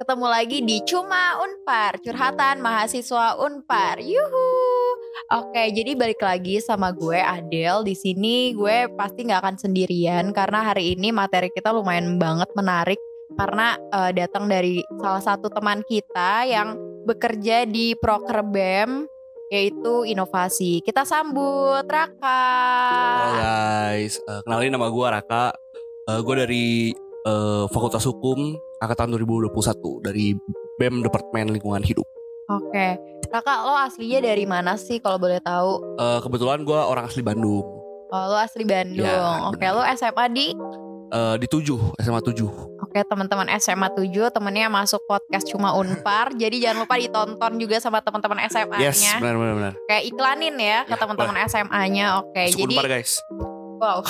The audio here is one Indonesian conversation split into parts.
ketemu lagi di Cuma Unpar, curhatan mahasiswa Unpar. Yuhu. Oke, jadi balik lagi sama gue Adel. Di sini gue pasti nggak akan sendirian karena hari ini materi kita lumayan banget menarik karena uh, datang dari salah satu teman kita yang bekerja di Proker BEM yaitu inovasi. Kita sambut Raka. Halo guys, uh, kenalin nama gue Raka. Uh, gue dari uh, Fakultas Hukum angkatan 2021 dari BEM Departemen Lingkungan Hidup. Oke, kakak lo aslinya dari mana sih kalau boleh tahu? Uh, kebetulan gue orang asli Bandung. Oh, lo asli Bandung. Ya, Oke, lo SMA di? Uh, di 7, SMA 7. Oke, teman-teman SMA 7 temennya masuk podcast cuma Unpar. jadi jangan lupa ditonton juga sama teman-teman SMA-nya. Yes, benar benar benar. Kayak iklanin ya, ke ya, teman-teman SMA-nya. Oke, Masuk jadi Unpar, guys. Wow,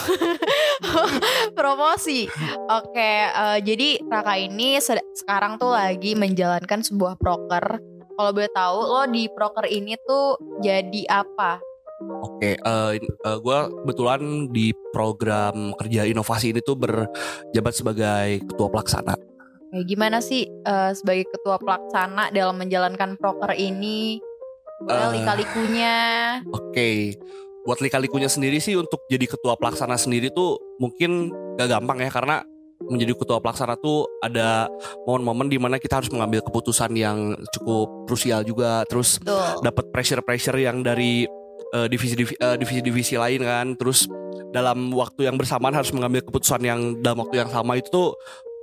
promosi. Oke, uh, jadi Raka ini sekarang tuh lagi menjalankan sebuah proker. Kalau boleh tahu, lo di proker ini tuh jadi apa? Oke, uh, uh, gue kebetulan di program kerja inovasi ini tuh berjabat sebagai ketua pelaksana. Kayak gimana sih uh, sebagai ketua pelaksana dalam menjalankan proker ini? Boleh uh, lika-likunya? Oke, okay buat lika-likunya sendiri sih untuk jadi ketua pelaksana sendiri tuh mungkin gak gampang ya karena menjadi ketua pelaksana tuh ada momen-momen di mana kita harus mengambil keputusan yang cukup krusial juga. Terus dapat pressure-pressure yang dari uh, divisi-divisi uh, divisi-divisi lain kan. Terus dalam waktu yang bersamaan harus mengambil keputusan yang dalam waktu yang sama itu tuh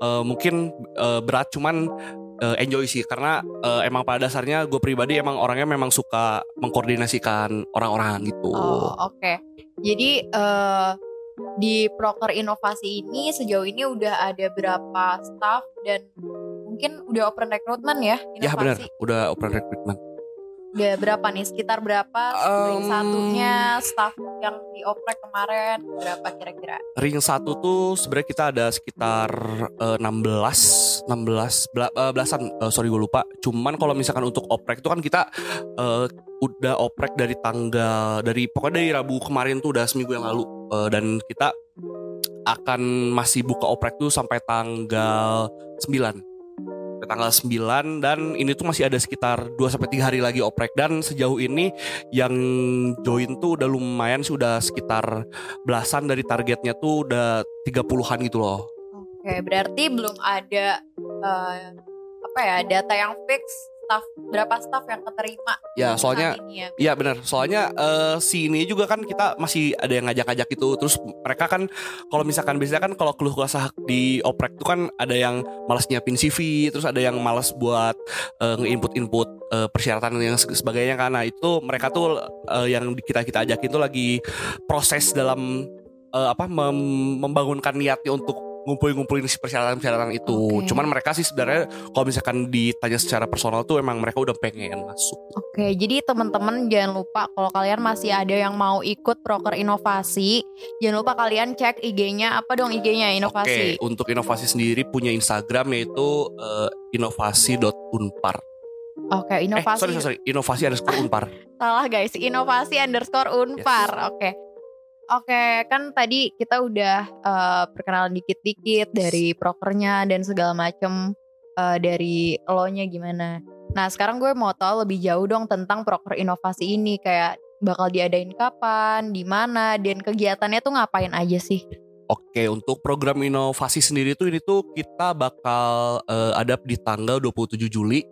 uh, mungkin uh, berat. Cuman uh, enjoy sih karena uh, emang pada dasarnya gue pribadi emang orangnya memang suka mengkoordinasikan orang-orang gitu. Oh oke. Okay. Jadi uh, di proker inovasi ini sejauh ini udah ada berapa staff dan mungkin udah open recruitment ya? Inovasi? Ya benar, udah open recruitment udah berapa nih? Sekitar berapa? Um, ring satunya staff yang dioprek kemarin berapa kira-kira? Ring satu tuh sebenarnya kita ada sekitar uh, 16 16 bela, uh, belasan uh, sorry gue lupa. Cuman kalau misalkan untuk oprek itu kan kita uh, udah oprek dari tanggal dari pokoknya dari Rabu kemarin tuh udah seminggu yang lalu. Uh, dan kita akan masih buka oprek tuh sampai tanggal 9 ke tanggal 9 dan ini tuh masih ada sekitar 2 sampai 3 hari lagi oprek dan sejauh ini yang join tuh udah lumayan sih udah sekitar belasan dari targetnya tuh udah 30-an gitu loh. Oke, berarti belum ada uh, apa ya data yang fix staff berapa staff yang keterima ya soalnya ya, ya benar. Soalnya uh, si ini juga kan kita masih ada yang ngajak-ngajak itu terus mereka kan kalau misalkan biasanya kan kalau keluh kesah di oprek itu kan ada yang malas nyiapin CV terus ada yang malas buat uh, nge-input-input uh, persyaratan yang sebagainya karena itu mereka tuh uh, yang kita kita ajakin tuh lagi proses dalam uh, apa mem membangunkan niatnya untuk ngumpulin-ngumpulin si persyaratan-persyaratan itu. Okay. Cuman mereka sih sebenarnya kalau misalkan ditanya secara personal tuh emang mereka udah pengen masuk. Oke, okay, jadi teman-teman jangan lupa kalau kalian masih ada yang mau ikut proker inovasi, jangan lupa kalian cek IG-nya apa dong IG-nya inovasi. Oke, okay, untuk inovasi sendiri punya Instagram yaitu uh, inovasi.unpar. Oke, okay, inovasi. Eh, sorry, sorry, sorry, inovasi underscore unpar. Salah guys, inovasi underscore unpar. Yes. Oke. Okay. Oke, kan tadi kita udah uh, perkenalan dikit-dikit dari prokernya dan segala macem uh, dari lo-nya gimana. Nah, sekarang gue mau tahu lebih jauh dong tentang proker inovasi ini kayak bakal diadain kapan, di mana, dan kegiatannya tuh ngapain aja sih? Oke, untuk program inovasi sendiri tuh ini tuh kita bakal uh, ada di tanggal 27 Juli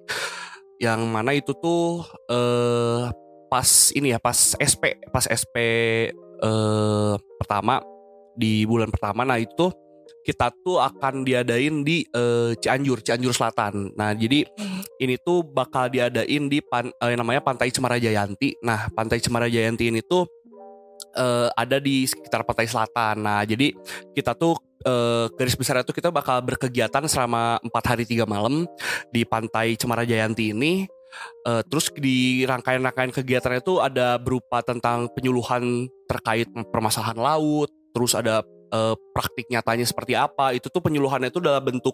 yang mana itu tuh uh, pas ini ya pas SP pas SP eh, pertama di bulan pertama nah itu kita tuh akan diadain di eh, Cianjur Cianjur Selatan. Nah jadi ini tuh bakal diadain di pan, eh, namanya Pantai Cemara Jayanti. Nah Pantai Cemara Jayanti ini tuh eh, ada di sekitar Pantai Selatan. Nah jadi kita tuh uh, garis besar itu kita bakal berkegiatan selama empat hari tiga malam di Pantai Cemara Jayanti ini Uh, terus di rangkaian-rangkaian kegiatan itu ada berupa tentang penyuluhan terkait permasalahan laut, terus ada uh, praktik nyatanya seperti apa. Itu tuh penyuluhannya itu dalam bentuk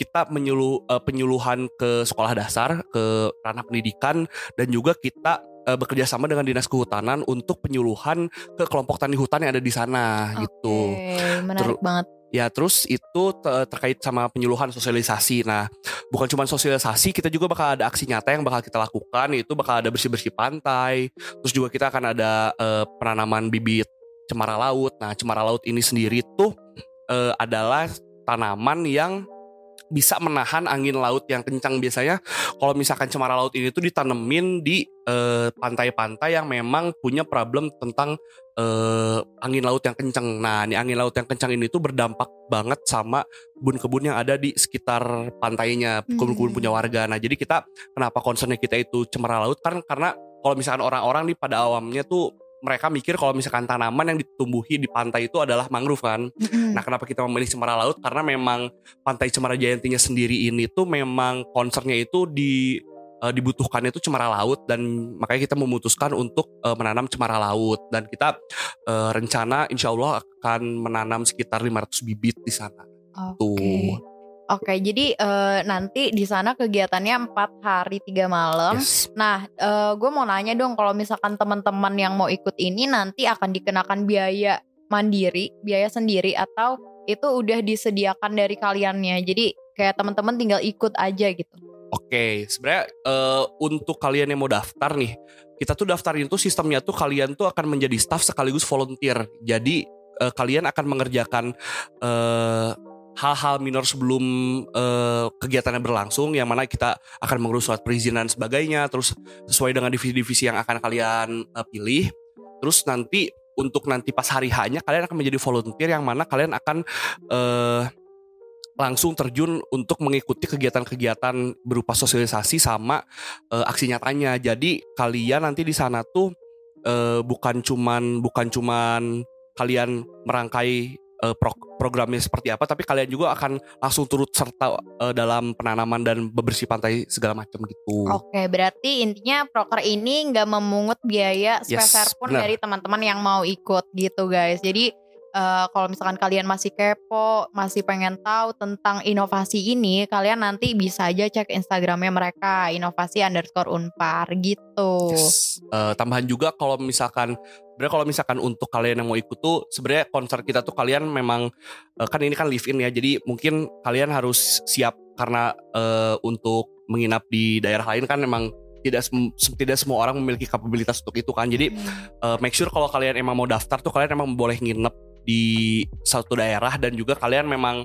kita menyuluh uh, penyuluhan ke sekolah dasar, ke ranah pendidikan dan juga kita uh, bekerja sama dengan dinas kehutanan untuk penyuluhan ke kelompok tani hutan yang ada di sana okay, gitu. menarik Ter banget. Ya terus itu te- terkait sama penyuluhan sosialisasi. Nah bukan cuma sosialisasi, kita juga bakal ada aksi nyata yang bakal kita lakukan. Yaitu bakal ada bersih-bersih pantai. Terus juga kita akan ada eh, penanaman bibit cemara laut. Nah cemara laut ini sendiri tuh eh, adalah tanaman yang bisa menahan angin laut yang kencang biasanya kalau misalkan cemara laut ini tuh ditanemin di eh, pantai-pantai yang memang punya problem tentang eh, angin laut yang kencang. Nah, ini angin laut yang kencang ini tuh berdampak banget sama kebun-kebun yang ada di sekitar pantainya, kebun-kebun Hmm. punya warga. Nah, jadi kita kenapa concernnya kita itu cemara laut kan karena kalau misalkan orang-orang nih pada awamnya tuh mereka mikir kalau misalkan tanaman yang ditumbuhi di pantai itu adalah mangrove kan. Nah, kenapa kita memilih cemara laut? Karena memang pantai Cemara Jayantinya sendiri ini tuh memang concernnya itu di eh, dibutuhkannya itu cemara laut dan makanya kita memutuskan untuk eh, menanam cemara laut dan kita eh, rencana insya Allah akan menanam sekitar 500 bibit di sana. Oke. Tuh. Oke, jadi eh, nanti di sana kegiatannya empat hari tiga malam. Yes. Nah, gue mau nanya dong, kalau misalkan teman-teman yang mau ikut ini nanti akan dikenakan biaya mandiri, biaya sendiri, atau itu udah disediakan dari kaliannya. Jadi kayak teman-teman tinggal ikut aja gitu. Oke, sebenarnya eh, untuk kalian yang mau daftar nih, kita tuh daftarin tuh sistemnya tuh kalian tuh akan menjadi staff sekaligus volunteer. Jadi eh, kalian akan mengerjakan eh, hal-hal minor sebelum eh, kegiatannya berlangsung, yang mana kita akan mengurus surat perizinan sebagainya, terus sesuai dengan divisi-divisi yang akan kalian eh, pilih. Terus nanti untuk nanti pas hari hanya kalian akan menjadi volunteer yang mana kalian akan eh, langsung terjun untuk mengikuti kegiatan-kegiatan berupa sosialisasi sama eh, aksi nyatanya. Jadi kalian nanti di sana tuh eh, bukan cuman bukan cuman kalian merangkai eh, pro- programnya seperti apa, tapi kalian juga akan langsung turut serta eh, dalam penanaman dan bebersih pantai segala macam gitu. Oke, berarti intinya proker ini nggak memungut biaya Yes, pun dari teman-teman yang mau ikut gitu guys. Jadi eh, kalau misalkan kalian masih kepo, masih pengen tahu tentang inovasi ini, kalian nanti bisa aja cek Instagramnya mereka, inovasi underscore unpar gitu. Yes. Eh, tambahan juga kalau misalkan sebenarnya kalau misalkan untuk kalian yang mau ikut tuh sebenarnya konser kita tuh kalian memang eh, kan ini kan live in ya jadi mungkin kalian harus siap karena eh, untuk menginap di daerah lain kan memang tidak tidak semua orang memiliki kapabilitas untuk itu kan jadi eh, make sure kalau kalian emang mau daftar tuh kalian emang boleh nginep di satu daerah dan juga kalian memang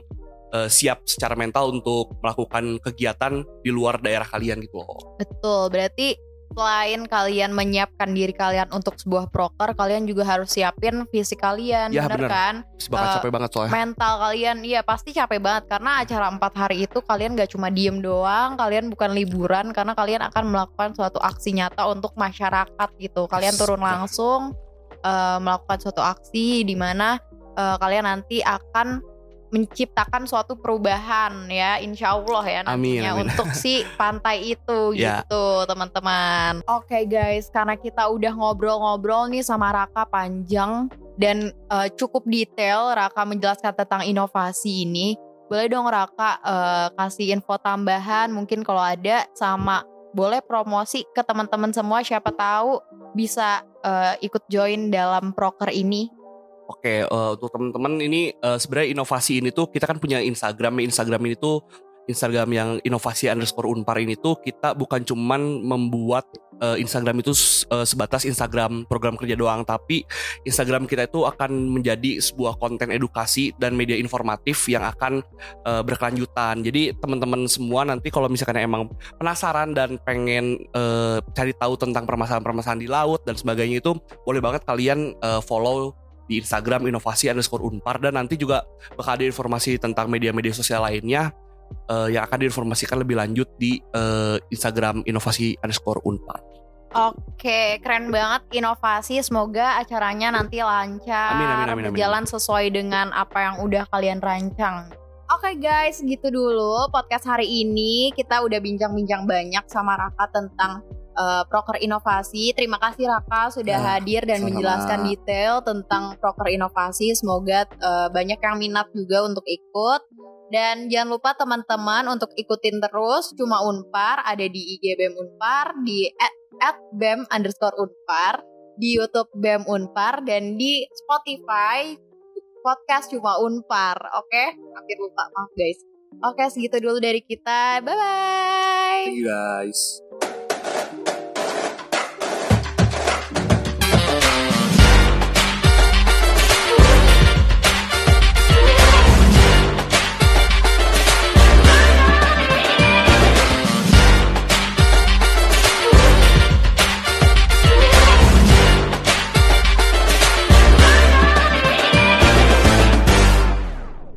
eh, siap secara mental untuk melakukan kegiatan di luar daerah kalian gitu loh. Betul, berarti selain kalian menyiapkan diri kalian untuk sebuah proker, kalian juga harus siapin fisik kalian, Ya, bener bener. kan? Bakal Eh, capek banget soalnya. mental kalian iya pasti capek banget karena acara empat hari itu kalian gak cuma diem doang kalian bukan liburan karena kalian akan melakukan suatu aksi nyata untuk masyarakat gitu kalian turun benar. langsung eh, melakukan suatu aksi di mana eh, kalian nanti akan menciptakan suatu perubahan ya insya Allah ya Amin, nantinya amin. untuk si pantai itu Ya. gitu teman-teman oke guys karena kita udah ngobrol-ngobrol nih sama Raka panjang dan eh, cukup detail Raka menjelaskan tentang inovasi ini. Boleh dong Raka eh, kasih info tambahan mungkin kalau ada sama boleh promosi ke teman-teman semua siapa tahu bisa eh, ikut join dalam proker ini. Oke, eh, untuk teman-teman ini eh, sebenarnya inovasi ini tuh kita kan punya Instagram, Instagram ini tuh Instagram yang inovasi underscore unpar ini tuh kita bukan cuman membuat eh, Instagram itu eh, sebatas Instagram program kerja doang, tapi Instagram kita itu akan menjadi sebuah konten edukasi dan media informatif yang akan eh, berkelanjutan. Jadi teman-teman semua nanti kalau misalkan emang penasaran dan pengen eh, cari tahu tentang permasalahan-permasalahan di laut dan sebagainya itu boleh banget kalian eh, follow di Instagram inovasi underscore unpar dan nanti juga bakal ada informasi tentang media-media sosial lainnya eh, yang akan diinformasikan lebih lanjut di eh, Instagram inovasi underscore unpar. Oke, keren banget inovasi. Semoga acaranya nanti lancar, Amin, amin, amin, amin. berjalan sesuai dengan apa yang udah kalian rancang. Oke guys, gitu dulu podcast hari ini. Kita udah bincang-bincang banyak sama Raka tentang eh, proker inovasi. Terima kasih Raka sudah Ya, hadir dan sama-sama. menjelaskan detail tentang proker inovasi. Semoga eh, banyak yang minat juga untuk ikut. Dan jangan lupa teman-teman untuk ikutin terus Cuma Unpar ada di IG BEM Unpar di at BEM underscore Unpar di YouTube BEM Unpar dan di Spotify podcast cuma Unpar. Oke, hampir lupa maaf guys. Oke, segitu dulu dari kita. Bye bye. Thank you guys.